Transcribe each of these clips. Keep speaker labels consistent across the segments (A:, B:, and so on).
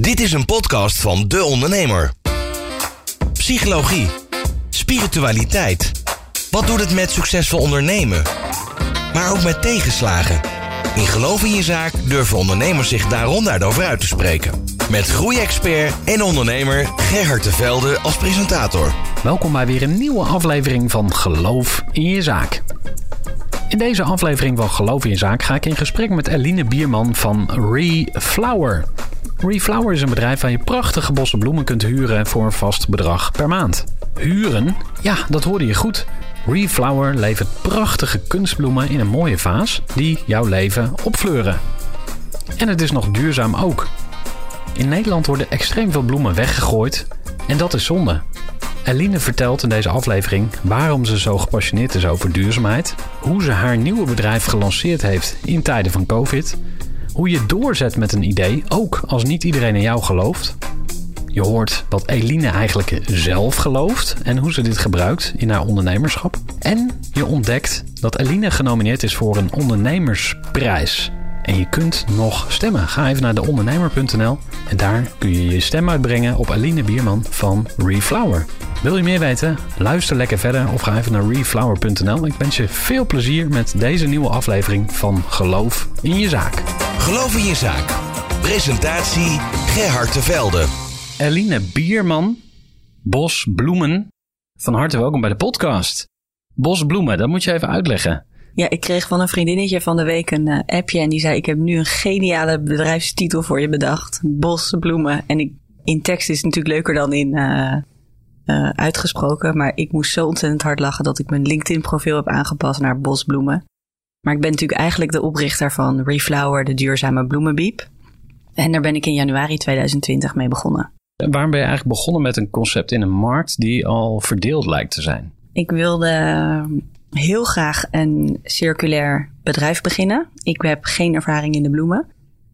A: Dit is een podcast van De Ondernemer. Psychologie, spiritualiteit. Wat doet het met succesvol ondernemen? Maar ook met tegenslagen. In Geloof in je zaak durven ondernemers zich daaronder over uit te spreken. Met groeiexpert en ondernemer Gerhard de Velde als presentator.
B: Welkom bij weer een nieuwe aflevering van Geloof in je zaak. In deze aflevering van Geloof in je zaak ga ik in gesprek met Eline Bierman van Reflower. Reflower is een bedrijf waar je prachtige bossen bloemen kunt huren voor een vast bedrag per maand. Huren? Ja, dat hoorde je goed. Reflower levert prachtige kunstbloemen in een mooie vaas die jouw leven opfleuren. En het is nog duurzaam ook. In Nederland worden extreem veel bloemen weggegooid en dat is zonde. Eline vertelt in deze aflevering waarom ze zo gepassioneerd is over duurzaamheid, hoe ze haar nieuwe bedrijf gelanceerd heeft in tijden van COVID, hoe je doorzet met een idee, ook als niet iedereen in jou gelooft. Je hoort wat Eline eigenlijk zelf gelooft en hoe ze dit gebruikt in haar ondernemerschap. En je ontdekt dat Eline genomineerd is voor een ondernemersprijs. En je kunt nog stemmen. Ga even naar deondernemer.nl en daar kun je je stem uitbrengen op Aline Bierman van Reflower. Wil je meer weten? Luister lekker verder of ga even naar reflower.nl. Ik wens je veel plezier met deze nieuwe aflevering van Geloof in je zaak.
A: Geloof in je zaak. Presentatie Gerhard de Velde.
B: Eline Bierman, Bos Bloemen. Van harte welkom bij de podcast. Bos Bloemen, dat moet je even uitleggen.
C: Ja, ik kreeg van een vriendinnetje van de week een uh, appje en die zei: Ik heb nu een geniale bedrijfstitel voor je bedacht: Bos Bloemen. En ik, in tekst is het natuurlijk leuker dan in uh, uh, uitgesproken, maar ik moest zo ontzettend hard lachen dat ik mijn LinkedIn-profiel heb aangepast naar Bos Bloemen. Maar ik ben natuurlijk eigenlijk de oprichter van Reflower, de duurzame bloemenbiep. En daar ben ik in januari 2020 mee begonnen.
B: En waarom ben je eigenlijk begonnen met een concept in een markt die al verdeeld lijkt te zijn?
C: Ik wilde heel graag een circulair bedrijf beginnen. Ik heb geen ervaring in de bloemen.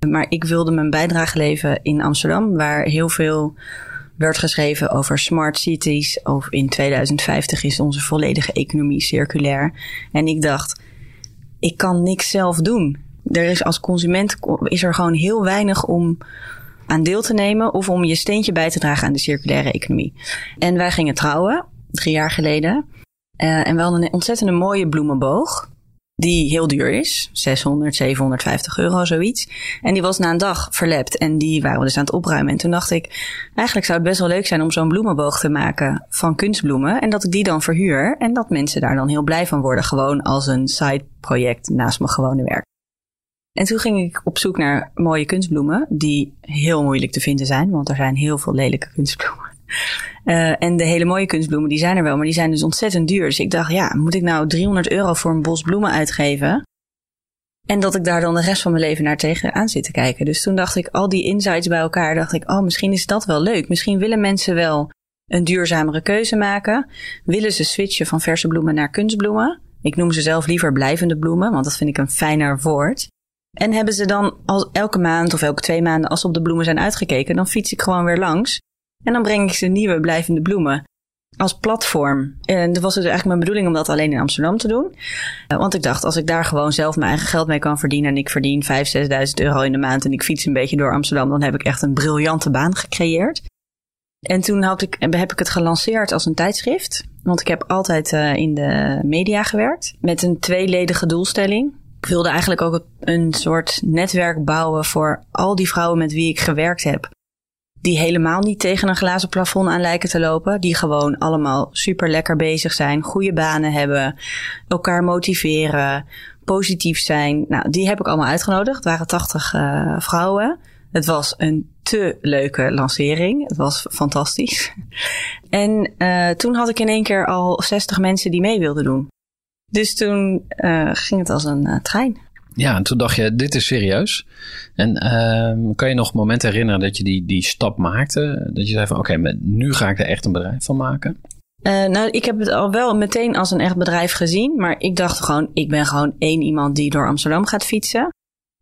C: Maar ik wilde mijn bijdrage leveren in Amsterdam, waar heel veel werd geschreven over smart cities. Of in 2050 is onze volledige economie circulair. En ik dacht, ik kan niks zelf doen. Er is als consument is er gewoon heel weinig om aan deel te nemen of om je steentje bij te dragen aan de circulaire economie. En wij gingen trouwen, drie jaar geleden. Uh, en we hadden een ontzettende mooie bloemenboog. Die heel duur is. 600, 750 euro, zoiets. En die was na een dag verlept. En die waren we dus aan het opruimen. En toen dacht ik, eigenlijk zou het best wel leuk zijn om zo'n bloemenboog te maken van kunstbloemen. En dat ik die dan verhuur. En dat mensen daar dan heel blij van worden. Gewoon als een side project naast mijn gewone werk. En toen ging ik op zoek naar mooie kunstbloemen. Die heel moeilijk te vinden zijn. Want er zijn heel veel lelijke kunstbloemen. Uh, en de hele mooie kunstbloemen, die zijn er wel, maar die zijn dus ontzettend duur. Dus ik dacht, ja, moet ik nou 300 euro voor een bos bloemen uitgeven? En dat ik daar dan de rest van mijn leven naar tegenaan zit te kijken. Dus toen dacht ik, al die insights bij elkaar, dacht ik, oh, misschien is dat wel leuk. Misschien willen mensen wel een duurzamere keuze maken. Willen ze switchen van verse bloemen naar kunstbloemen? Ik noem ze zelf liever blijvende bloemen, want dat vind ik een fijner woord. En hebben ze dan al elke maand of elke twee maanden, als ze op de bloemen zijn uitgekeken, dan fiets ik gewoon weer langs. En dan breng ik ze nieuwe blijvende bloemen als platform. En dat was dus eigenlijk mijn bedoeling om dat alleen in Amsterdam te doen. Want ik dacht, als ik daar gewoon zelf mijn eigen geld mee kan verdienen... en ik verdien 5.000, 6.000 euro in de maand en ik fiets een beetje door Amsterdam... dan heb ik echt een briljante baan gecreëerd. En toen had ik, heb ik het gelanceerd als een tijdschrift. Want ik heb altijd uh, in de media gewerkt. Met een tweeledige doelstelling. Ik wilde eigenlijk ook een soort netwerk bouwen voor al die vrouwen met wie ik gewerkt heb die helemaal niet tegen een glazen plafond aan lijken te lopen. Die gewoon allemaal super lekker bezig zijn, goede banen hebben, elkaar motiveren, positief zijn. Nou, die heb ik allemaal uitgenodigd. Het waren 80 uh, vrouwen. Het was een te leuke lancering. Het was fantastisch. En uh, toen had ik in één keer al 60 mensen die mee wilden doen. Dus toen uh, ging het als een trein.
B: Ja, en toen dacht je, dit is serieus. En uh, kan je nog momenten herinneren dat je die, die stap maakte? Dat je zei van, oké, nu ga ik er echt een bedrijf van maken?
C: Uh, nou, ik heb het al wel meteen als een echt bedrijf gezien. Maar ik dacht gewoon, ik ben gewoon één iemand die door Amsterdam gaat fietsen.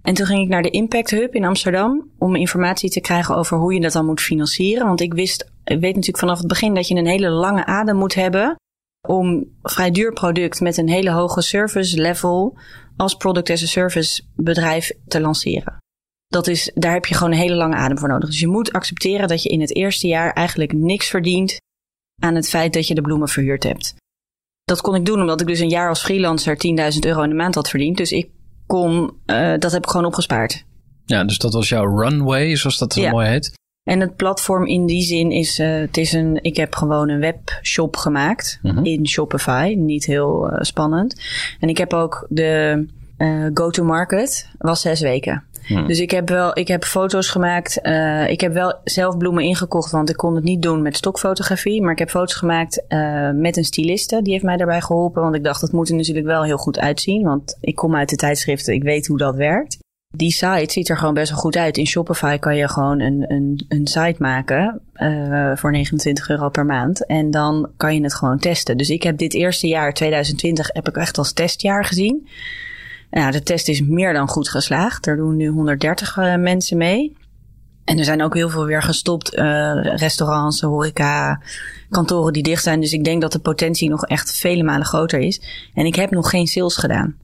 C: En toen ging ik naar de Impact Hub in Amsterdam om informatie te krijgen over hoe je dat dan moet financieren. Want ik wist, ik weet natuurlijk vanaf het begin dat je een hele lange adem moet hebben om vrij duur product met een hele hoge service level als product as a service bedrijf te lanceren. Dat is, daar heb je gewoon een hele lange adem voor nodig. Dus je moet accepteren dat je in het eerste jaar eigenlijk niks verdient aan het feit dat je de bloemen verhuurd hebt. Dat kon ik doen omdat ik dus een jaar als freelancer 10.000 euro in de maand had verdiend. Dus ik kon, uh, dat heb ik gewoon opgespaard.
B: Ja, dus dat was jouw runway, zoals dat zo mooi heet.
C: En het platform in die zin is, uh, het is een, ik heb gewoon een webshop gemaakt -hmm. in Shopify. Niet heel uh, spannend. En ik heb ook de uh, go-to-market, was zes weken. Hmm. Dus ik heb wel, ik heb foto's gemaakt. Uh, ik heb wel zelf bloemen ingekocht, want ik kon het niet doen met stokfotografie. Maar ik heb foto's gemaakt uh, met een styliste. Die heeft mij daarbij geholpen. Want ik dacht, dat moet er natuurlijk wel heel goed uitzien. Want ik kom uit de tijdschriften, ik weet hoe dat werkt. Die site ziet er gewoon best wel goed uit. In Shopify kan je gewoon een, een, een site maken uh, voor 29 euro per maand. En dan kan je het gewoon testen. Dus ik heb dit eerste jaar, 2020, heb ik echt als testjaar gezien. Nou, de test is meer dan goed geslaagd. Er doen nu 130 uh, mensen mee. En er zijn ook heel veel weer gestopt. Uh, restaurants, horeca, kantoren die dicht zijn. Dus ik denk dat de potentie nog echt vele malen groter is. En ik heb nog geen sales gedaan.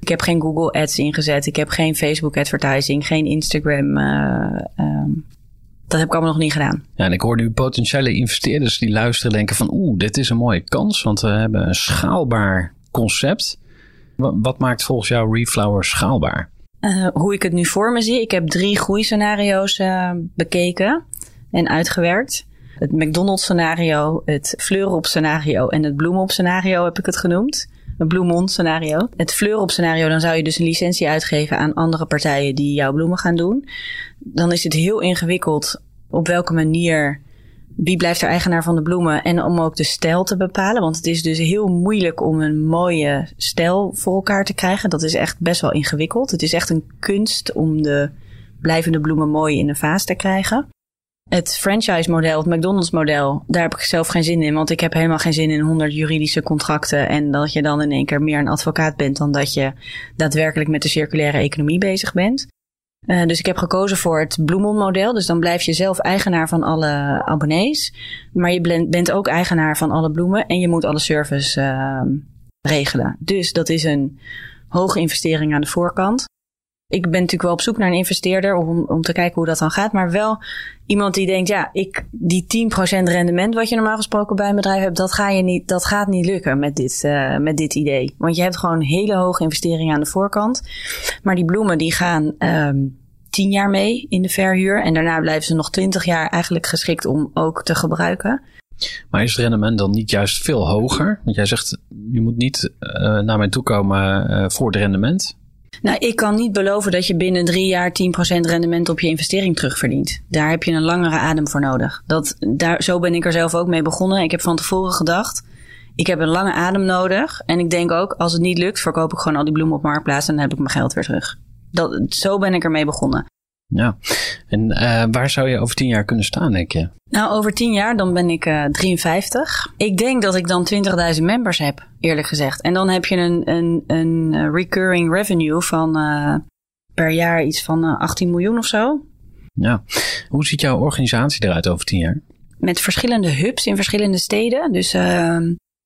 C: Ik heb geen Google Ads ingezet. Ik heb geen Facebook advertising. Geen Instagram. Uh, um, dat heb ik allemaal nog niet gedaan.
B: Ja, en ik hoor nu potentiële investeerders die luisteren denken van... oeh, dit is een mooie kans. Want we hebben een schaalbaar concept... Wat maakt volgens jou Reflower schaalbaar?
C: Uh, hoe ik het nu voor me zie. Ik heb drie groeiscenario's uh, bekeken en uitgewerkt. Het McDonald's scenario, het Fleurop scenario en het Bloemop scenario heb ik het genoemd. Het Bloemond scenario. Het Fleurop scenario, dan zou je dus een licentie uitgeven aan andere partijen die jouw bloemen gaan doen. Dan is het heel ingewikkeld op welke manier wie blijft er eigenaar van de bloemen en om ook de stijl te bepalen. Want het is dus heel moeilijk om een mooie stijl voor elkaar te krijgen. Dat is echt best wel ingewikkeld. Het is echt een kunst om de blijvende bloemen mooi in een vaas te krijgen. Het franchise-model, het McDonald's-model, daar heb ik zelf geen zin in. Want ik heb helemaal geen zin in 100 juridische contracten. En dat je dan in één keer meer een advocaat bent dan dat je daadwerkelijk met de circulaire economie bezig bent. Uh, dus ik heb gekozen voor het Bloemon-model. Dus dan blijf je zelf eigenaar van alle abonnees. Maar je bent ook eigenaar van alle bloemen. En je moet alle service uh, regelen. Dus dat is een hoge investering aan de voorkant ik ben natuurlijk wel op zoek naar een investeerder om, om te kijken hoe dat dan gaat. Maar wel iemand die denkt, ja, ik, die 10% rendement wat je normaal gesproken bij een bedrijf hebt, dat, ga je niet, dat gaat niet lukken met dit, uh, met dit idee. Want je hebt gewoon hele hoge investeringen aan de voorkant. Maar die bloemen die gaan um, 10 jaar mee in de verhuur. En daarna blijven ze nog 20 jaar eigenlijk geschikt om ook te gebruiken.
B: Maar is het rendement dan niet juist veel hoger? Want jij zegt, je moet niet uh, naar mij toe komen uh, voor het rendement.
C: Nou, ik kan niet beloven dat je binnen drie jaar 10% rendement op je investering terugverdient. Daar heb je een langere adem voor nodig. Dat, daar, zo ben ik er zelf ook mee begonnen. Ik heb van tevoren gedacht, ik heb een lange adem nodig. En ik denk ook, als het niet lukt, verkoop ik gewoon al die bloemen op marktplaats en dan heb ik mijn geld weer terug. Dat, zo ben ik ermee begonnen.
B: Ja, en uh, waar zou je over tien jaar kunnen staan, denk je?
C: Nou, over tien jaar dan ben ik uh, 53. Ik denk dat ik dan 20.000 members heb, eerlijk gezegd. En dan heb je een, een, een eh, recurring revenue van uh, per jaar iets van 18 miljoen of zo.
B: Ja, hoe ziet jouw organisatie eruit over tien jaar?
C: Met verschillende hubs in verschillende steden. Dus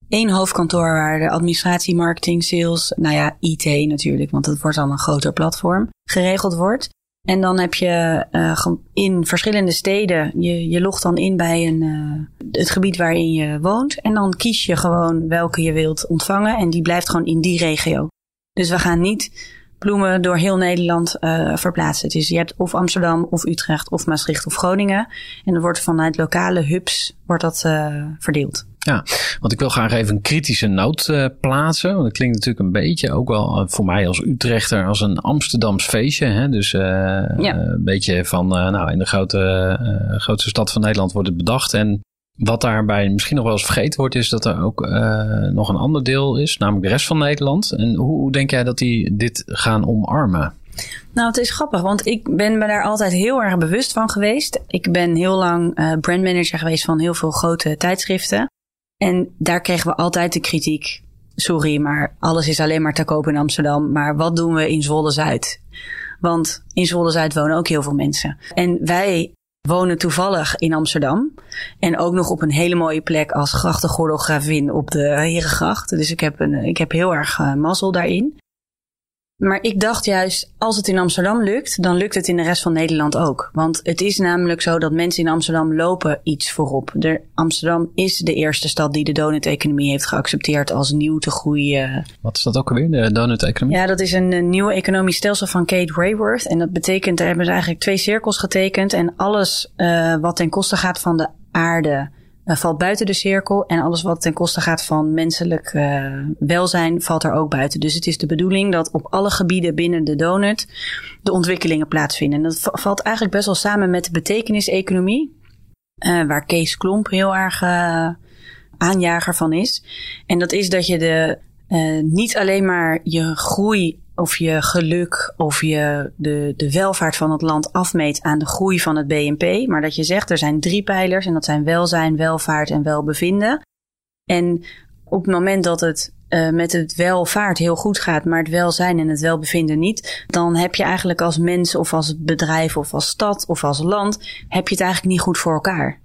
C: één hoofdkantoor waar de administratie, marketing, sales, nou ja, IT natuurlijk, want het wordt dan een groter platform, geregeld wordt. En dan heb je uh, in verschillende steden, je, je logt dan in bij een, uh, het gebied waarin je woont. En dan kies je gewoon welke je wilt ontvangen. En die blijft gewoon in die regio. Dus we gaan niet bloemen door heel Nederland uh, verplaatsen. Dus je hebt of Amsterdam, of Utrecht, of Maastricht, of Groningen. En dan wordt vanuit lokale hubs wordt dat verdeeld.
B: Ja, want ik wil graag even een kritische noot uh, plaatsen. Want het klinkt natuurlijk een beetje, ook wel eh, voor mij als Utrechter, als een Amsterdams feestje. Hè? Dus ja. een beetje van, nou, in de grote, grootste stad van Nederland wordt het bedacht. En wat daarbij misschien nog wel eens vergeten wordt, is dat er ook nog een ander deel is, namelijk de rest van Nederland. En hoe, denk jij dat die dit gaan omarmen?
C: Nou, het is grappig, want ik ben me daar altijd heel erg bewust van geweest. Ik ben heel lang uh, brandmanager geweest van heel veel grote tijdschriften. En daar kregen we altijd de kritiek. Sorry, maar alles is alleen maar te koop in Amsterdam. Maar wat doen we in Zwolle Zuid? Want in Zwolle Zuid wonen ook heel veel mensen. En wij wonen toevallig in Amsterdam. En ook nog op een hele mooie plek als grachtengordel op de Herengracht. Dus ik heb, een, ik heb heel erg uh, mazzel daarin. Maar ik dacht juist, als het in Amsterdam lukt, dan lukt het in de rest van Nederland ook. Want het is namelijk zo dat mensen in Amsterdam lopen iets voorop. De, Amsterdam is de eerste stad die de donut-economie heeft geaccepteerd als nieuw te groeien.
B: Wat is dat ook alweer, de donut-economie?
C: Ja, dat is een, een nieuwe economisch stelsel van Kate Rayworth. En dat betekent, daar hebben ze eigenlijk twee cirkels getekend. En alles uh, wat ten koste gaat van de aarde valt buiten de cirkel. En alles wat ten koste gaat van menselijk uh, welzijn valt er ook buiten. Dus het is de bedoeling dat op alle gebieden binnen de donut de ontwikkelingen plaatsvinden. En dat valt eigenlijk best wel samen met de betekeniseconomie. Uh, waar Kees Klomp heel erg aanjager van is. En dat is dat je de, niet alleen maar je groei of je geluk of je de, de welvaart van het land afmeet aan de groei van het BNP. Maar dat je zegt er zijn drie pijlers en dat zijn welzijn, welvaart en welbevinden. En op het moment dat het uh, met het welvaart heel goed gaat, maar het welzijn en het welbevinden niet, dan heb je eigenlijk als mens of als bedrijf of als stad of als land, heb je het eigenlijk niet goed voor elkaar.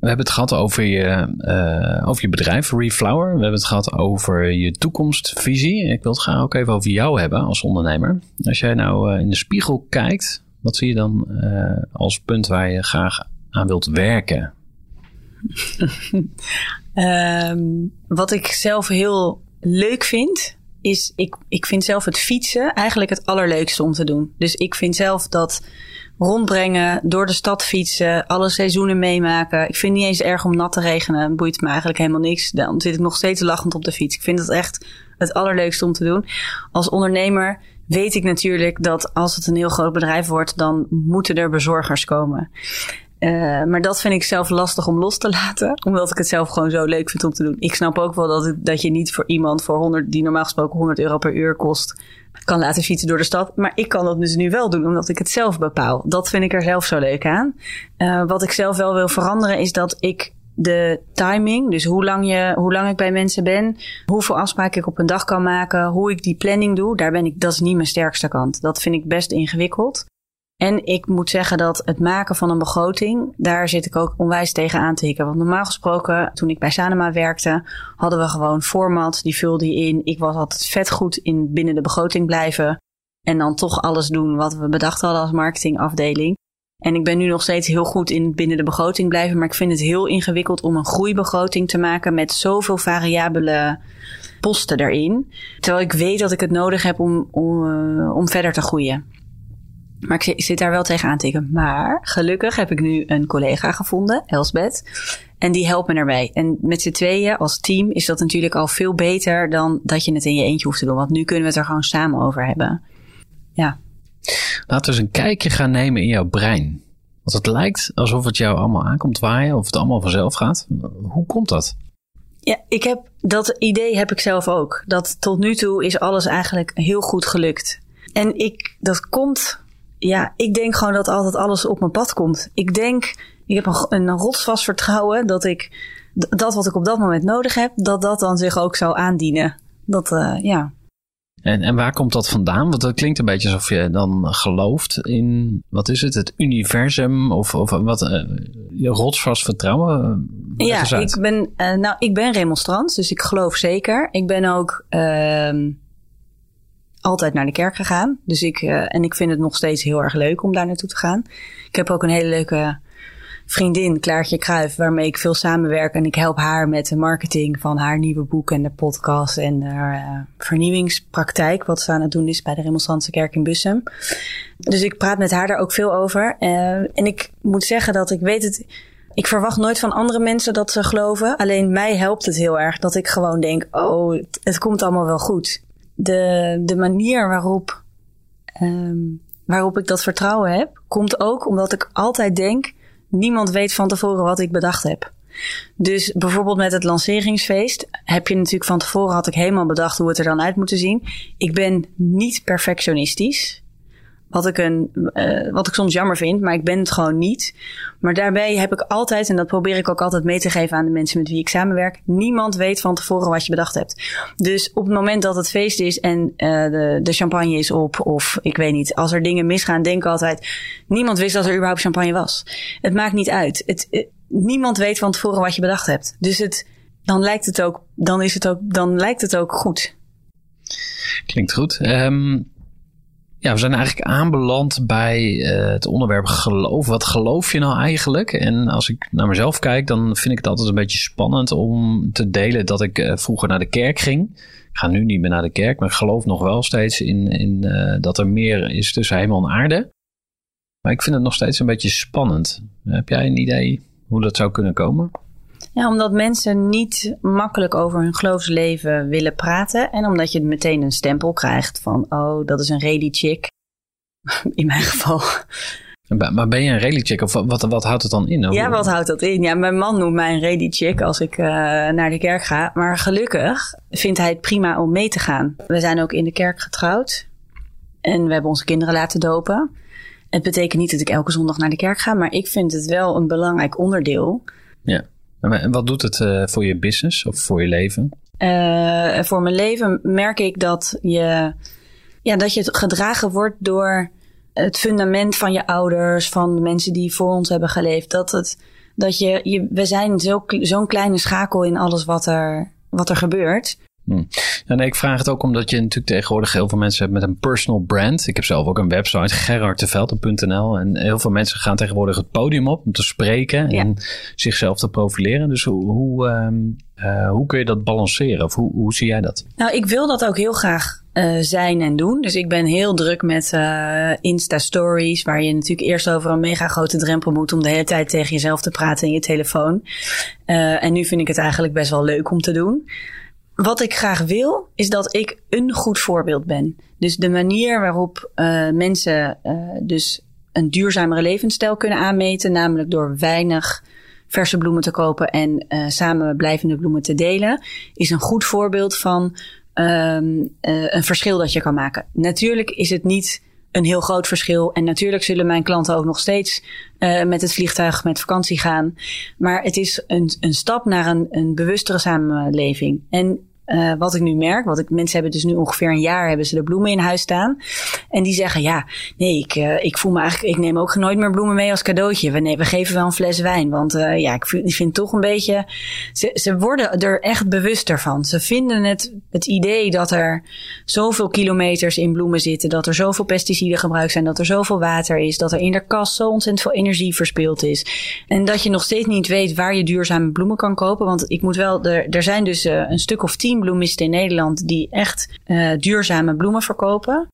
B: We hebben het gehad over je, uh, over je bedrijf, Reflower. We hebben het gehad over je toekomstvisie. Ik wil het graag ook even over jou hebben als ondernemer. Als jij nou uh, in de spiegel kijkt, wat zie je dan uh, als punt waar je graag aan wilt werken?
C: um, wat ik zelf heel leuk vind, is ik, ik vind zelf het fietsen eigenlijk het allerleukste om te doen. Dus ik vind zelf dat rondbrengen, door de stad fietsen, alle seizoenen meemaken. Ik vind het niet eens erg om nat te regenen. Boeit me eigenlijk helemaal niks. Dan zit ik nog steeds lachend op de fiets. Ik vind het echt het allerleukste om te doen. Als ondernemer weet ik natuurlijk dat als het een heel groot bedrijf wordt, dan moeten er bezorgers komen. Uh, maar dat vind ik zelf lastig om los te laten, omdat ik het zelf gewoon zo leuk vind om te doen. Ik snap ook wel dat, het, dat je niet voor iemand voor 100, die normaal gesproken 100 euro per uur kost, kan laten fietsen door de stad. Maar ik kan dat dus nu wel doen, omdat ik het zelf bepaal. Dat vind ik er zelf zo leuk aan. Uh, wat ik zelf wel wil veranderen, is dat ik de timing, dus hoe lang, je, hoe lang ik bij mensen ben, hoeveel afspraken ik op een dag kan maken, hoe ik die planning doe, daar ben ik, dat is niet mijn sterkste kant. Dat vind ik best ingewikkeld. En ik moet zeggen dat het maken van een begroting, daar zit ik ook onwijs tegen aan te hikken. Want normaal gesproken, toen ik bij Sanema werkte, hadden we gewoon format, die vulde je in. Ik was altijd vet goed in binnen de begroting blijven. En dan toch alles doen wat we bedacht hadden als marketingafdeling. En ik ben nu nog steeds heel goed in binnen de begroting blijven. Maar ik vind het heel ingewikkeld om een groeibegroting te maken met zoveel variabele posten erin. Terwijl ik weet dat ik het nodig heb om, om, uh, om verder te groeien. Maar ik zit daar wel tegen aan tikken. Maar gelukkig heb ik nu een collega gevonden, Elsbeth. En die helpt me erbij. En met z'n tweeën als team is dat natuurlijk al veel beter dan dat je het in je eentje hoeft te doen. Want nu kunnen we het er gewoon samen over hebben. Ja.
B: Laten we eens een kijkje gaan nemen in jouw brein. Want het lijkt alsof het jou allemaal aankomt waaien, of het allemaal vanzelf gaat. Hoe komt dat?
C: Ja, ik heb dat idee heb ik zelf ook. Dat tot nu toe is alles eigenlijk heel goed gelukt. En ik, dat komt ja, ik denk gewoon dat altijd alles op mijn pad komt. Ik denk, ik heb een, een rotsvast vertrouwen dat ik dat wat ik op dat moment nodig heb, dat dat dan zich ook zou aandienen. Dat, uh, ja.
B: En, en waar komt dat vandaan? Want dat klinkt een beetje alsof je dan gelooft in, wat is het, het universum of, of wat, uh, je rotsvast vertrouwen?
C: Ja, ik ben, uh, nou, ik ben remonstrant, dus ik geloof zeker. Ik ben ook, uh, altijd naar de kerk gegaan. Dus ik, uh, en ik vind het nog steeds heel erg leuk om daar naartoe te gaan. Ik heb ook een hele leuke vriendin, Klaartje Kruijf, waarmee ik veel samenwerk. En ik help haar met de marketing van haar nieuwe boek en de podcast en de uh, vernieuwingspraktijk. Wat ze aan het doen is bij de Remonstrantse Kerk in Bussum. Dus ik praat met haar daar ook veel over. Uh, en ik moet zeggen dat ik weet het. Ik verwacht nooit van andere mensen dat ze geloven. Alleen mij helpt het heel erg dat ik gewoon denk: oh, het komt allemaal wel goed de, de manier waarop, um, waarop ik dat vertrouwen heb, komt ook omdat ik altijd denk: niemand weet van tevoren wat ik bedacht heb. Dus bijvoorbeeld met het lanceringsfeest heb je natuurlijk van tevoren had ik helemaal bedacht hoe het er dan uit moet zien. Ik ben niet perfectionistisch. Wat ik, een, uh, wat ik soms jammer vind, maar ik ben het gewoon niet. Maar daarbij heb ik altijd, en dat probeer ik ook altijd mee te geven aan de mensen met wie ik samenwerk, niemand weet van tevoren wat je bedacht hebt. Dus op het moment dat het feest is en uh, de, de champagne is op, of ik weet niet, als er dingen misgaan, denk ik altijd, niemand wist dat er überhaupt champagne was. Het maakt niet uit. Het, het, niemand weet van tevoren wat je bedacht hebt. Dus het, dan lijkt het ook, dan is het ook, dan lijkt het ook goed.
B: Klinkt goed. Ehm, ja, we zijn eigenlijk aanbeland bij eh, het onderwerp geloof. Wat geloof je nou eigenlijk? En als ik naar mezelf kijk, dan vind ik het altijd een beetje spannend om te delen dat ik eh, vroeger naar de kerk ging. Ik ga nu niet meer naar de kerk, maar ik geloof nog wel steeds in, in eh, dat er meer is tussen hemel en aarde. Maar ik vind het nog steeds een beetje spannend. Heb jij een idee hoe dat zou kunnen komen?
C: Ja, omdat mensen niet makkelijk over hun geloofsleven willen praten. En omdat je meteen een stempel krijgt van, oh, dat is een ready chick. In mijn geval.
B: Maar ben je een ready chick of wat, wat houdt het dan in?
C: Ja, wat houdt dat in? Ja, mijn man noemt mij een ready chick als ik uh, naar de kerk ga. Maar gelukkig vindt hij het prima om mee te gaan. We zijn ook in de kerk getrouwd. En we hebben onze kinderen laten dopen. Het betekent niet dat ik elke zondag naar de kerk ga, maar ik vind het wel een belangrijk onderdeel.
B: Ja. En wat doet het uh, voor je business of voor je leven?
C: Uh, voor mijn leven merk ik dat je, ja, dat je gedragen wordt door het fundament van je ouders, van de mensen die voor ons hebben geleefd. Dat, het, dat je, je we zijn zo'n kleine schakel in alles wat er, wat er gebeurt.
B: Hm. Ja, nee, ik vraag het ook omdat je natuurlijk tegenwoordig heel veel mensen hebt met een personal brand. Ik heb zelf ook een website, gerardtevelde.nl. En heel veel mensen gaan tegenwoordig het podium op om te spreken en zichzelf te profileren. Dus hoe, hoe, uh, hoe kun je dat balanceren? Of hoe, hoe zie jij dat?
C: Nou, ik wil dat ook heel graag uh, zijn en doen. Dus ik ben heel druk met uh, Insta-stories, waar je natuurlijk eerst over een mega grote drempel moet om de hele tijd tegen jezelf te praten in je telefoon. en nu vind ik het eigenlijk best wel leuk om te doen wat ik graag wil, is dat ik een goed voorbeeld ben. Dus de manier waarop uh, mensen uh, dus een duurzamere levensstijl kunnen aanmeten, namelijk door weinig verse bloemen te kopen en uh, samen blijvende bloemen te delen, is een goed voorbeeld van um, een verschil dat je kan maken. Natuurlijk is het niet een heel groot verschil. En natuurlijk zullen mijn klanten ook nog steeds uh, met het vliegtuig met vakantie gaan. Maar het is een, een stap naar een, een bewustere samenleving. En uh, wat ik nu merk, wat ik, mensen hebben dus nu ongeveer een jaar hebben ze de bloemen in huis staan. En die zeggen, ja, nee, ik, uh, ik voel me eigenlijk, ik neem ook nooit meer bloemen mee als cadeautje. We, nee, we geven wel een fles wijn. Want uh, ja, ik vind, ik vind toch een beetje, ze, ze worden er echt bewuster van. Ze vinden het, het idee dat er zoveel kilometers in bloemen zitten, dat er zoveel pesticiden gebruikt zijn, dat er zoveel water is, dat er in de kast zo ontzettend veel energie verspild is. En dat je nog steeds niet weet waar je duurzame bloemen kan kopen. Want ik moet wel, er, er zijn dus een stuk of tien bloemisten in Nederland die echt uh, duurzame bloemen verkopen.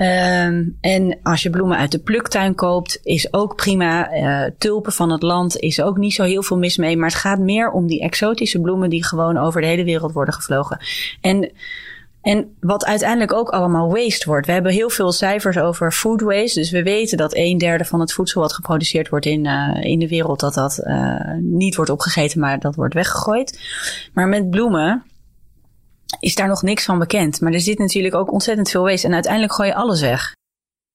C: Um, en als je bloemen uit de pluktuin koopt, is ook prima. Uh, tulpen van het land is ook niet zo heel veel mis mee. Maar het gaat meer om die exotische bloemen die gewoon over de hele wereld worden gevlogen. En, en wat uiteindelijk ook allemaal waste wordt. We hebben heel veel cijfers over food waste. Dus we weten dat een derde van het voedsel wat geproduceerd wordt in, uh, in de wereld, dat dat niet wordt opgegeten, maar dat wordt weggegooid. Maar met bloemen is daar nog niks van bekend. Maar er zit natuurlijk ook ontzettend veel waste. En uiteindelijk gooi je alles weg.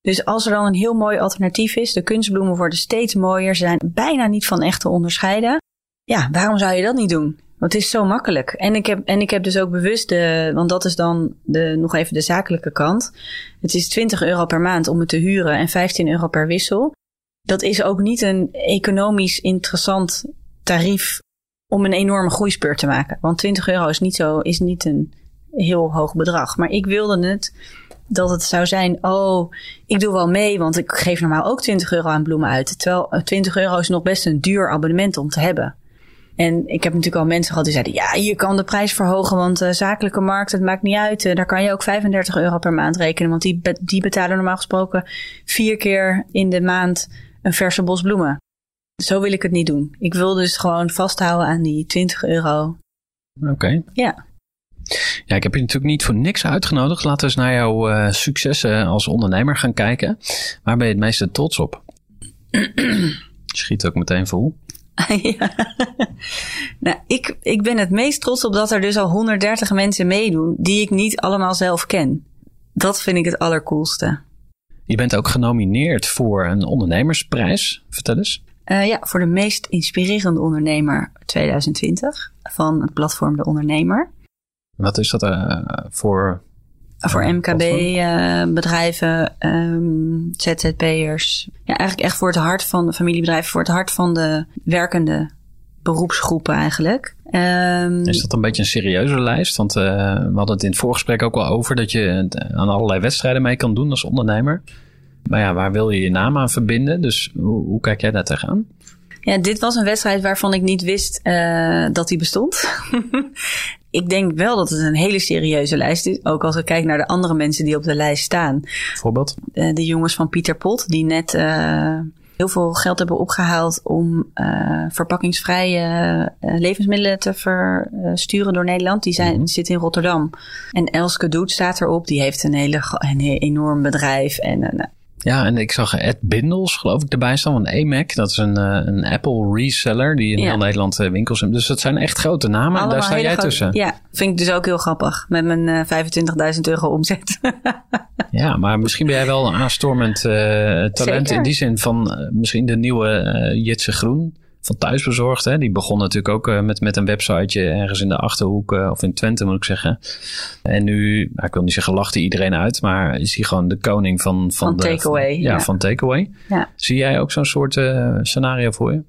C: Dus als er dan een heel mooi alternatief is, de kunstbloemen worden steeds mooier, ze zijn bijna niet van echt te onderscheiden. Ja, waarom zou je dat niet doen? Want het is zo makkelijk. En ik heb, en ik heb dus ook bewust de, want dat is dan de, nog even de zakelijke kant. Het is 20 euro per maand om het te huren en 15 euro per wissel. Dat is ook niet een economisch interessant tarief om een enorme groeispeur te maken. Want 20 euro is niet, zo, is niet een heel hoog bedrag. Maar ik wilde het dat het zou zijn, oh, ik doe wel mee, want ik geef normaal ook 20 euro aan bloemen uit. Terwijl 20 eh, euro is nog best een duur abonnement om te hebben. En ik heb natuurlijk al mensen gehad die zeiden, ja, je kan de prijs verhogen, want uh, zakelijke markt, het maakt niet uit. Uh, daar kan je ook 35 euro per maand rekenen, want die, die betalen normaal gesproken vier keer in de maand een verse bos bloemen. Zo wil ik het niet doen. Ik wil dus gewoon vasthouden aan die 20 euro.
B: Oké.
C: Ja.
B: Ja, ik heb je natuurlijk niet voor niks uitgenodigd. Laten we eens naar jouw uh, successen als ondernemer gaan kijken. Waar ben je het meeste trots op? Schiet ook meteen vol.
C: ja. nou, ik, ik ben het meest trots op dat er dus al 130 mensen meedoen die ik niet allemaal zelf ken. Dat vind ik het allercoolste.
B: Je bent ook genomineerd voor een ondernemersprijs. Vertel eens.
C: Uh, ja, voor de meest inspirerende ondernemer 2020 van het platform De Ondernemer.
B: Wat is dat uh, voor?
C: Voor MKB-bedrijven, um, ZZP'ers. Ja, eigenlijk echt voor het hart van de familiebedrijven, voor het hart van de werkende beroepsgroepen eigenlijk. Ehm,
B: Is dat een beetje een serieuze lijst? Want we hadden het in het voorgesprek ook al over dat je aan allerlei wedstrijden mee kan doen als ondernemer. Maar ja, waar wil je je naam aan verbinden? Dus hoe, hoe kijk jij daar tegenaan?
C: Ja, dit was een wedstrijd waarvan ik niet wist uh, dat die bestond. ik denk wel dat het een hele serieuze lijst is. Ook als ik kijk naar de andere mensen die op de lijst staan.
B: Bijvoorbeeld?
C: Uh, de jongens van Pieter Pot, die net uh, heel veel geld hebben opgehaald om verpakkingsvrije levensmiddelen te versturen door Nederland. Die zijn,
B: Mhm.
C: zitten in Rotterdam. En Elske Doet staat erop. Die heeft een, hele, een enorm bedrijf. En nou,
B: ja, en ik zag Ed Bindels, geloof ik, erbij staan van AMAC. Dat is een, uh, een Apple reseller die in
C: Ja.
B: heel Nederland uh, winkels heeft. Dus dat zijn echt grote namen en daar sta jij
C: grote-
B: tussen.
C: Ja, vind ik dus ook heel grappig. Met mijn uh, 25.000 euro omzet.
B: Ja, maar misschien ben jij wel een aanstormend uh, talent
C: Zeker.
B: in die zin van uh, misschien de nieuwe uh, Jitse Groen van Thuisbezorgd. Hè? Die begon natuurlijk ook uh, met, met een websiteje ergens in de Achterhoek uh, of in Twente moet ik zeggen. En nu, nou, ik wil niet zeggen lacht hij iedereen uit, maar is hij gewoon de koning van... Van,
C: Van
B: de,
C: takeaway,
B: ja,
C: ja.
B: van takeaway.
C: Ja.
B: Zie jij ook zo'n soort uh, scenario voor je?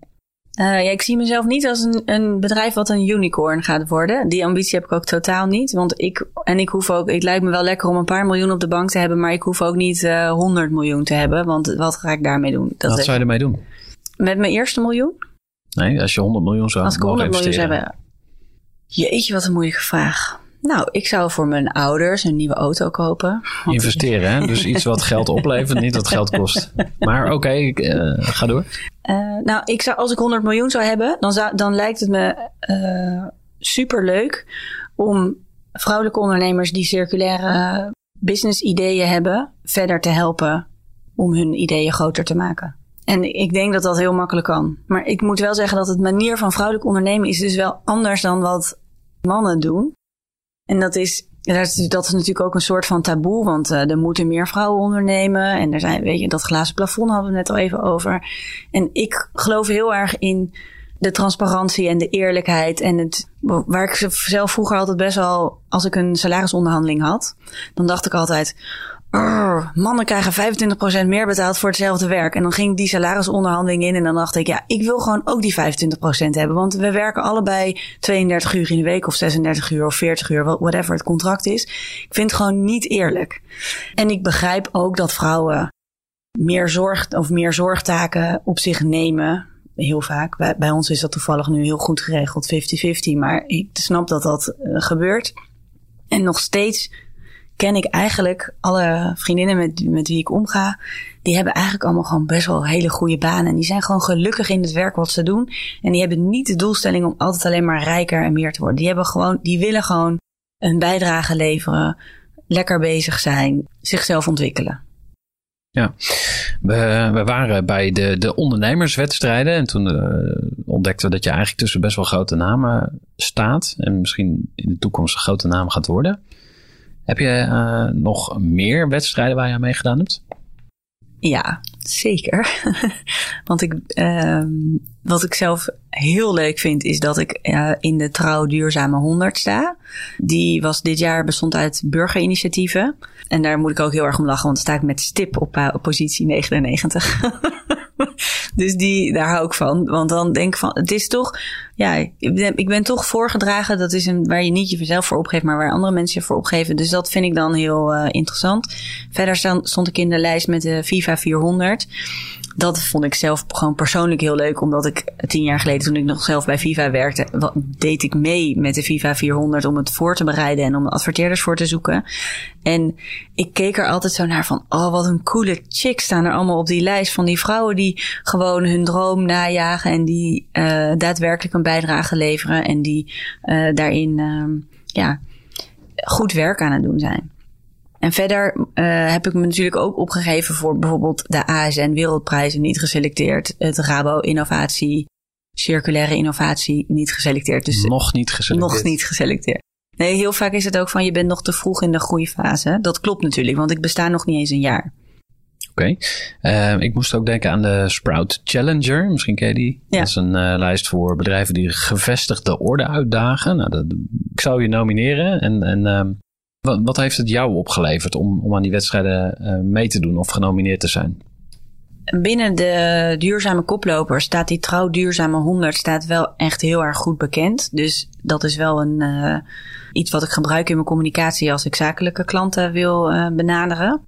C: Ja, ik zie mezelf niet als een, een bedrijf wat een unicorn gaat worden. Die ambitie heb ik ook totaal niet. Want ik, en ik hoef ook, het lijkt me wel lekker om een paar miljoen op de bank te hebben, maar ik hoef ook niet uh, 100 miljoen te hebben. Want wat ga ik daarmee doen? Dat
B: Wat zou je ermee doen?
C: Met mijn eerste miljoen?
B: Nee, als je 100 miljoen zou
C: Als ik
B: mogen
C: 100 miljoen zou hebben. Jeetje, wat een moeilijke vraag. Nou, ik zou voor mijn ouders een nieuwe auto kopen.
B: Investeren, hè? Dus iets wat geld oplevert, niet wat geld kost. Maar oké, okay, uh, ga door.
C: Uh, nou, ik zou, als ik 100 miljoen zou hebben, dan, zou, dan lijkt het me uh, super leuk om vrouwelijke ondernemers die circulaire business ideeën hebben, verder te helpen om hun ideeën groter te maken. En ik denk dat dat heel makkelijk kan. Maar ik moet wel zeggen dat het manier van vrouwelijk ondernemen is dus wel anders dan wat mannen doen. En dat is, dat is, natuurlijk ook een soort van taboe, want uh, er moeten meer vrouwen ondernemen. En er zijn, weet je, dat glazen plafond hadden we net al even over. En ik geloof heel erg in de transparantie en de eerlijkheid. En het, waar ik zelf vroeger altijd best wel, als ik een salarisonderhandeling had, dan dacht ik altijd, "Arr, mannen krijgen 25% meer betaald voor hetzelfde werk. En dan ging die salarisonderhandeling in en dan dacht ik, ja, ik wil gewoon ook die 25% hebben. Want we werken allebei 32 uur in de week of 36 uur of 40 uur, whatever het contract is. Ik vind het gewoon niet eerlijk. En ik begrijp ook dat vrouwen meer zorg of meer zorgtaken op zich nemen. Heel vaak. Bij, ons is dat toevallig nu heel goed geregeld, 50-50. Maar ik snap dat dat uh, gebeurt. En nog steeds ken ik eigenlijk alle vriendinnen met, met wie ik omga. Die hebben eigenlijk allemaal gewoon best wel hele goede banen. En die zijn gewoon gelukkig in het werk wat ze doen. En die hebben niet de doelstelling om altijd alleen maar rijker en meer te worden. Die, hebben gewoon, die willen gewoon een bijdrage leveren. Lekker bezig zijn. Zichzelf ontwikkelen.
B: Ja, we, waren bij de, de ondernemerswedstrijden en toen uh, ontdekten we dat je eigenlijk tussen best wel grote namen staat en misschien in de toekomst een grote naam gaat worden. Heb je uh, nog meer wedstrijden waar je aan meegedaan hebt?
C: Ja, zeker. Want ik, uh, wat ik zelf heel leuk vind, is dat ik uh, in de Trouw Duurzame 100 sta. Die was dit jaar bestond uit burgerinitiatieven. En daar moet ik ook heel erg om lachen, want sta ik met stip op, op positie 99. dus die, daar hou ik van. Want dan denk ik van, het is toch, ja, ik ben, ik ben toch voorgedragen. Dat is een, waar je niet jezelf voor opgeeft, maar waar andere mensen je voor opgeven. Dus dat vind ik dan heel uh, interessant. Verder stond ik in de lijst met de FIFA 400. Dat vond ik zelf gewoon persoonlijk heel leuk, omdat ik tien jaar geleden, toen ik nog zelf bij FIFA werkte, deed ik mee met de FIFA 400 om het voor te bereiden en om adverteerders voor te zoeken. En ik keek er altijd zo naar van, oh wat een coole chicks staan er allemaal op die lijst van die vrouwen die gewoon hun droom najagen en die uh, daadwerkelijk een bijdrage leveren en die uh, daarin uh, ja, goed werk aan het doen zijn. En verder uh, heb ik me natuurlijk ook opgegeven voor bijvoorbeeld de ASN Wereldprijzen niet geselecteerd. Het Rabo Innovatie, Circulaire Innovatie niet geselecteerd. Dus
B: nog niet geselecteerd.
C: Nog niet geselecteerd. Nee, heel vaak is het ook van je bent nog te vroeg in de groeifase. Dat klopt natuurlijk, want ik besta nog niet eens een jaar.
B: Oké. Okay. Uh, ik moest ook denken aan de Sprout Challenger. Misschien ken je die.
C: Ja.
B: Dat is een uh, lijst voor bedrijven die gevestigde orde uitdagen. Nou, dat, ik zou je nomineren. En, en uh, wat, heeft het jou opgeleverd om, om aan die wedstrijden uh, mee te doen of genomineerd te zijn?
C: binnen de duurzame koplopers staat die trouw duurzame 100 staat wel echt heel erg goed bekend. Dus dat is wel een, uh, iets wat ik gebruik in mijn communicatie als ik zakelijke klanten wil uh, benaderen.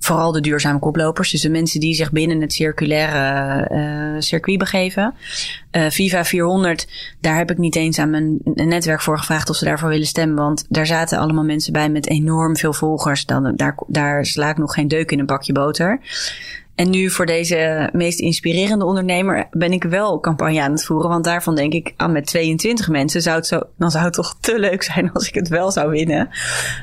C: Vooral de duurzame koplopers, dus de mensen die zich binnen het circulaire uh, circuit begeven. Viva 400, daar heb ik niet eens aan mijn netwerk voor gevraagd of ze daarvoor willen stemmen. Want daar zaten allemaal mensen bij met enorm veel volgers. Dan, daar, daar sla ik nog geen deuk in een bakje boter. En nu voor deze meest inspirerende ondernemer ben ik wel campagne aan het voeren. Want daarvan denk ik, ah, met 22 mensen zou het zo, dan zou het toch te leuk zijn als ik het wel zou winnen.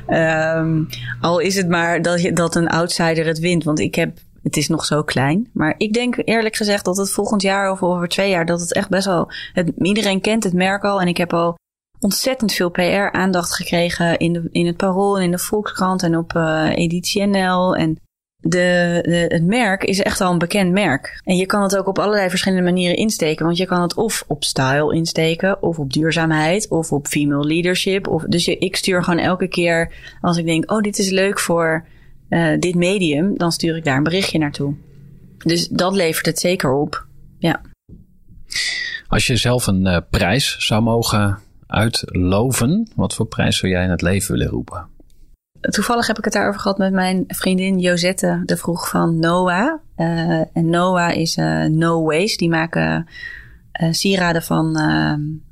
C: Um, al is het maar dat, je, dat een outsider het wint. Want ik heb, het is nog zo klein. Maar ik denk eerlijk gezegd dat het volgend jaar of over twee jaar, dat het echt best wel, het, iedereen kent het merk al. En ik heb al ontzettend veel PR-aandacht gekregen in, de, in het Parool en in de Volkskrant en op uh, Editie NL. En de, het merk is echt al een bekend merk. En je kan het ook op allerlei verschillende manieren insteken. Want je kan het of op style insteken, of op duurzaamheid, of op female leadership. Of, dus je, ik stuur gewoon elke keer als ik denk, oh, dit is leuk voor uh, dit medium, dan stuur ik daar een berichtje naartoe. Dus dat levert het zeker op. Ja.
B: Als je zelf een uh, prijs zou mogen uitloven, wat voor prijs zou jij in het leven willen roepen?
C: Toevallig heb ik het daarover gehad met mijn vriendin Josette de Vroeg van Noah. Uh, en Noah is uh, No Waste. Die maken uh, sieraden van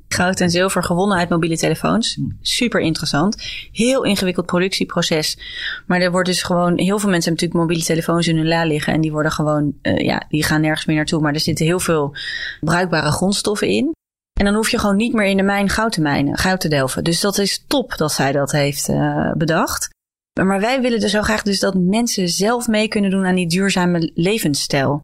C: goud en zilver gewonnen uit mobiele telefoons. Hmm. Super interessant. Heel ingewikkeld productieproces. Maar er wordt dus gewoon... Heel veel mensen hebben natuurlijk mobiele telefoons in hun la liggen. En die worden gewoon... ja, die gaan nergens meer naartoe. Maar er zitten heel veel bruikbare grondstoffen in. En dan hoef je gewoon niet meer in de mijn goud te mijnen, goud te delven. Dus dat is top dat zij dat heeft bedacht. Maar wij willen dus zo graag dus dat mensen zelf mee kunnen doen aan die duurzame levensstijl.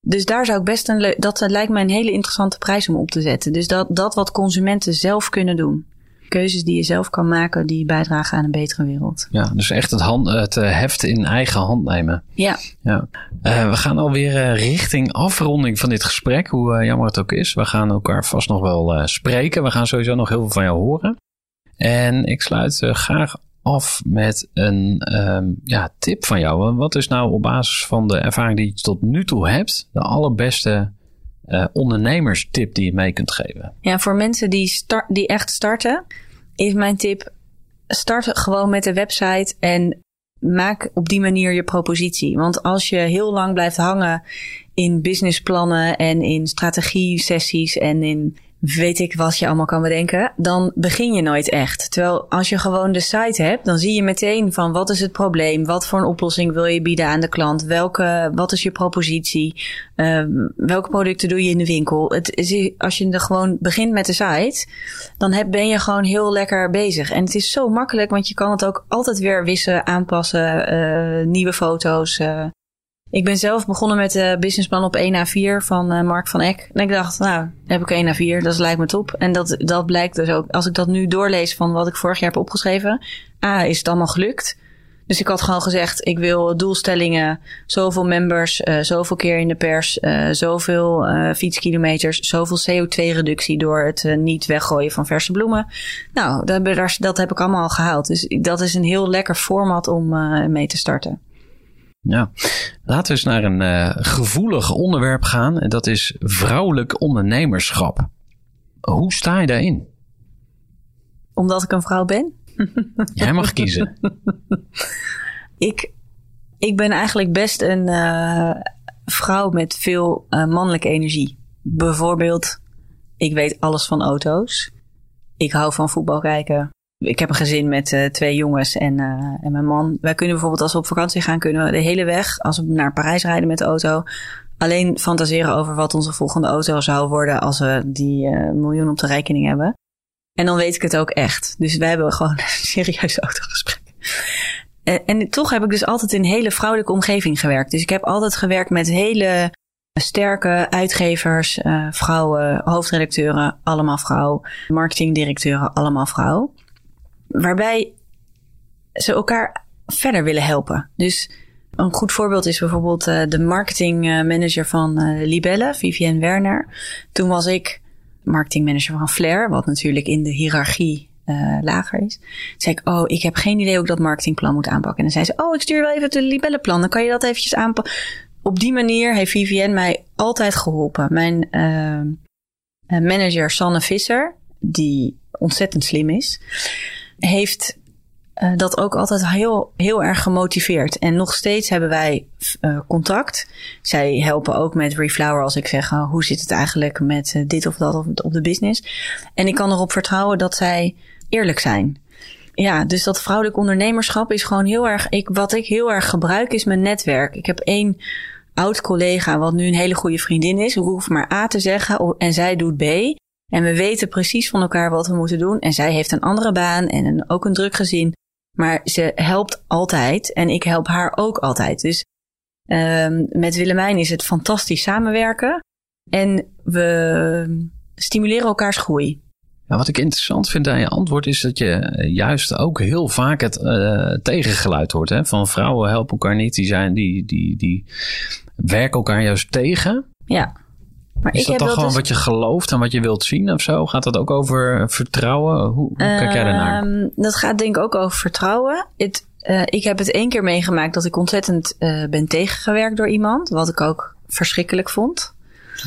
C: Dus daar zou ik best een dat lijkt mij een hele interessante prijs om op te zetten. Dus dat, dat wat consumenten zelf kunnen doen. Keuzes die je zelf kan maken, die bijdragen aan een betere wereld.
B: Ja, dus echt het, hand, het eh, heft in eigen hand nemen.
C: Ja.
B: ja. Uh, we gaan alweer richting afronding van dit gesprek, hoe jammer het ook is. We gaan elkaar vast nog wel spreken. We gaan sowieso nog heel veel van jou horen. En ik sluit graag af met een um, ja, tip van jou. Wat is nou op basis van de ervaring die je tot nu toe hebt, de allerbeste uh, ondernemerstip die je mee kunt geven?
C: Ja, voor mensen die, die echt starten, is mijn tip: start gewoon met de website en maak op die manier je propositie. Want als je heel lang blijft hangen in businessplannen en in strategie-sessies en in weet ik wat je allemaal kan bedenken, dan begin je nooit echt. Terwijl als je gewoon de site hebt, dan zie je meteen van wat is het probleem, wat voor een oplossing wil je bieden aan de klant, welke, wat is je propositie, uh, welke producten doe je in de winkel. Het is, als je er gewoon begint met de site, dan heb, ben je gewoon heel lekker bezig. En het is zo makkelijk, want je kan het ook altijd weer wissen, aanpassen, uh, nieuwe foto's. Uh, ik ben zelf begonnen met de businessplan op 1 A4 van uh, Mark van Eck. En ik dacht, nou, heb ik 1 A4, dat lijkt me top. En dat, dat blijkt dus ook, als ik dat nu doorlees van wat ik vorig jaar heb opgeschreven. A, is het allemaal gelukt. Dus ik had gewoon gezegd, ik wil doelstellingen, zoveel members, uh, zoveel keer in de pers, zoveel fietskilometers, zoveel CO2-reductie door het niet weggooien van verse bloemen. Nou, dat, dat heb ik allemaal al gehaald. Dus dat is een heel lekker format om mee te starten.
B: Ja, laten we eens naar een uh, gevoelig onderwerp gaan. En dat is vrouwelijk ondernemerschap. Hoe sta je daarin?
C: Omdat ik een vrouw ben?
B: Jij mag kiezen.
C: ik, ik ben eigenlijk best een uh, vrouw met veel uh, mannelijke energie. Bijvoorbeeld, ik weet alles van auto's. Ik hou van voetbal kijken. Ik heb een gezin met uh, twee jongens en, uh, en mijn man. Wij kunnen bijvoorbeeld als we op vakantie gaan, kunnen we de hele weg, als we naar Parijs rijden met de auto, alleen fantaseren over wat onze volgende auto zou worden als we die uh, miljoen op de rekening hebben. En dan weet ik het ook echt. Dus wij hebben gewoon een serieus autogesprek. En, en toch heb ik dus altijd in een hele vrouwelijke omgeving gewerkt. Dus ik heb altijd gewerkt met hele sterke uitgevers, vrouwen, hoofdredacteuren, allemaal vrouw, marketingdirecteuren, allemaal vrouw waarbij ze elkaar verder willen helpen. Dus een goed voorbeeld is bijvoorbeeld uh, de marketingmanager van uh, Libelle, Vivienne Werner. Toen was ik marketingmanager van Flair, wat natuurlijk in de hiërarchie lager is. Toen zei ik, oh, ik heb geen idee hoe ik dat marketingplan moet aanpakken. En dan zei ze, oh, ik stuur wel even het Libelle plan. Dan kan je dat eventjes aanpakken op die manier heeft Vivienne mij altijd geholpen. Mijn manager Sanne Visser, die ontzettend slim is, heeft uh, dat ook altijd heel, heel erg gemotiveerd. En nog steeds hebben wij uh, contact. Zij helpen ook met Reflower als ik zeg uh, hoe zit het eigenlijk met dit of dat op de business. En ik kan erop vertrouwen dat zij eerlijk zijn. Ja, dus dat vrouwelijk ondernemerschap is gewoon heel erg. Ik, wat ik heel erg gebruik is mijn netwerk. Ik heb één oud collega, wat nu een hele goede vriendin is. Ik hoef maar A te zeggen en zij doet B. En we weten precies van elkaar wat we moeten doen. En zij heeft een andere baan en een, ook een druk gezin. Maar ze helpt altijd en ik help haar ook altijd. Dus uh, met Willemijn is het fantastisch samenwerken. En we stimuleren elkaars groei.
B: Ja, wat ik interessant vind aan je antwoord is dat je juist ook heel vaak het uh, tegengeluid hoort. Hè? Van vrouwen helpen elkaar niet, die, zijn, die, die, die werken elkaar juist tegen.
C: Ja.
B: Maar is ik dat dan gewoon dus... wat je gelooft en wat je wilt zien of zo? Gaat dat ook over vertrouwen? Hoe, hoe kijk jij daarnaar?
C: Uh, dat gaat denk ik ook over vertrouwen. Het, uh, ik heb het één keer meegemaakt dat ik ontzettend uh, ben tegengewerkt door iemand. Wat ik ook verschrikkelijk vond.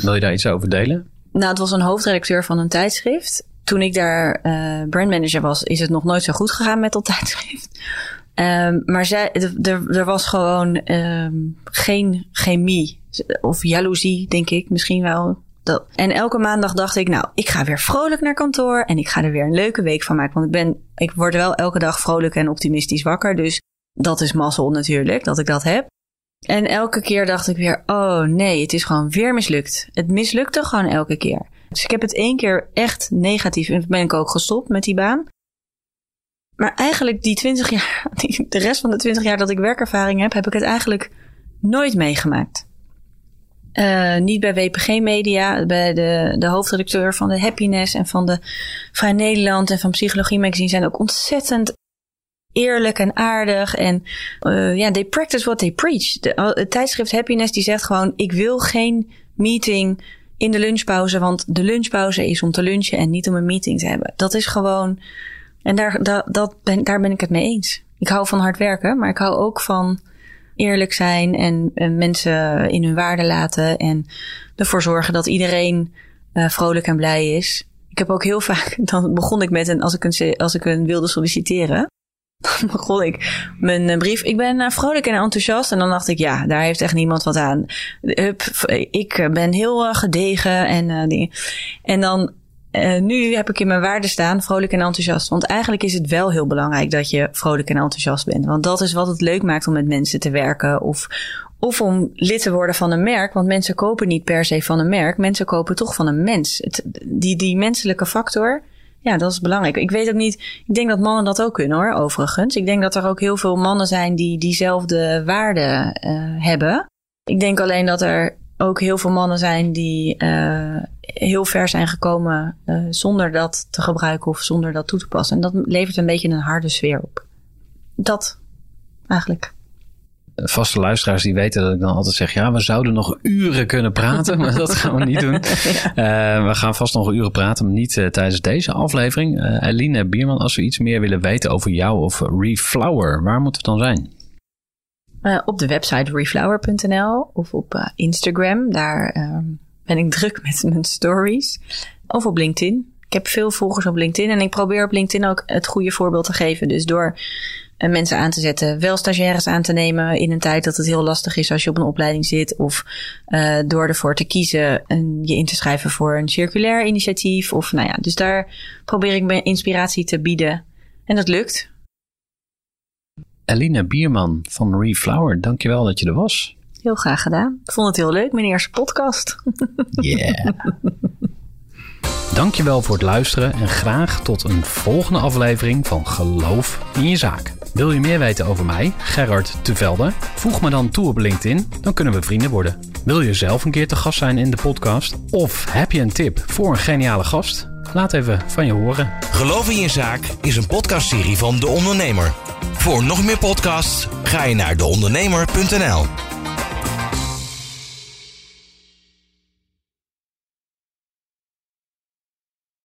B: Wil je daar iets over delen?
C: Nou, het was een hoofdredacteur van een tijdschrift. Toen ik daar uh, brandmanager was, is het nog nooit zo goed gegaan met dat tijdschrift. Um, maar zij, er was gewoon um, geen chemie of jaloezie, denk ik misschien wel. En elke maandag dacht ik, nou, ik ga weer vrolijk naar kantoor en ik ga er weer een leuke week van maken. Want ik ben, ik word wel elke dag vrolijk en optimistisch wakker. Dus dat is mazzel natuurlijk, dat ik dat heb. En elke keer dacht ik weer, oh nee, het is gewoon weer mislukt. Het mislukte gewoon elke keer. Dus ik heb het één keer echt negatief en ben ik ook gestopt met die baan. Maar eigenlijk die 20 jaar, de rest van de 20 jaar dat ik werkervaring heb, heb ik het eigenlijk nooit meegemaakt. Uh, niet bij WPG Media, bij de, de hoofdredacteur van de Happiness en van de Vrij Nederland en van Psychologie Magazine zijn ook ontzettend eerlijk en aardig. En uh, ja, they practice what they preach. De, het tijdschrift Happiness die zegt gewoon: ik wil geen meeting in de lunchpauze, want de lunchpauze is om te lunchen en niet om een meeting te hebben. Dat is gewoon. En daar, dat, dat ben, daar ben ik het mee eens. Ik hou van hard werken, maar ik hou ook van eerlijk zijn en, en mensen in hun waarde laten en ervoor zorgen dat iedereen uh, vrolijk en blij is. Ik heb ook heel vaak, dan begon ik met een, als ik een, als ik een wilde solliciteren, dan begon ik mijn brief. Ik ben uh, vrolijk en enthousiast. En dan dacht ik, ja, daar heeft echt niemand wat aan. Ik ben heel gedegen en. En dan uh, nu heb ik in mijn waarde staan vrolijk en enthousiast. Want eigenlijk is het wel heel belangrijk dat je vrolijk en enthousiast bent. Want dat is wat het leuk maakt om met mensen te werken. Of, of om lid te worden van een merk. Want mensen kopen niet per se van een merk. Mensen kopen toch van een mens. Het, die, die menselijke factor, ja, dat is belangrijk. Ik weet ook niet. Ik denk dat mannen dat ook kunnen hoor, overigens. Ik denk dat er ook heel veel mannen zijn die diezelfde waarden uh, hebben. Ik denk alleen dat er ook heel veel mannen zijn die uh, heel ver zijn gekomen uh, zonder dat te gebruiken of zonder dat toe te passen. En dat levert een beetje een harde sfeer op. Dat eigenlijk.
B: Vaste luisteraars die weten dat ik dan altijd zeg: ja, we zouden nog uren kunnen praten, maar dat gaan we niet doen. ja. uh, we gaan vast nog uren praten, maar niet tijdens deze aflevering. Eline Bierman, als we iets meer willen weten over jou of Reflower, waar moeten we dan zijn?
C: Uh, op de website reflower.nl of op uh, Instagram. Daar uh, ben ik druk met mijn stories. Of op LinkedIn. Ik heb veel volgers op LinkedIn en ik probeer op LinkedIn ook het goede voorbeeld te geven. Dus door mensen aan te zetten, wel stagiaires aan te nemen in een tijd dat het heel lastig is als je op een opleiding zit. Of door ervoor te kiezen en je in te schrijven voor een circulair initiatief. Of nou ja, dus daar probeer ik mijn inspiratie te bieden. En dat lukt.
B: Eline Bierman van Reflower, dankjewel dat je er was.
C: Heel graag gedaan. Ik vond het heel leuk, mijn eerste podcast.
B: Yeah. dankjewel voor het luisteren en graag tot een volgende aflevering van Geloof in je zaak. Wil je meer weten over mij, Gerard Tevelde? Voeg me dan toe op LinkedIn, dan kunnen we vrienden worden. Wil je zelf een keer te gast zijn in de podcast? Of heb je een tip voor een geniale gast? Laat even van je horen.
A: Geloof in je zaak is een podcastserie van De Ondernemer. Voor nog meer podcasts ga je naar deondernemer.nl.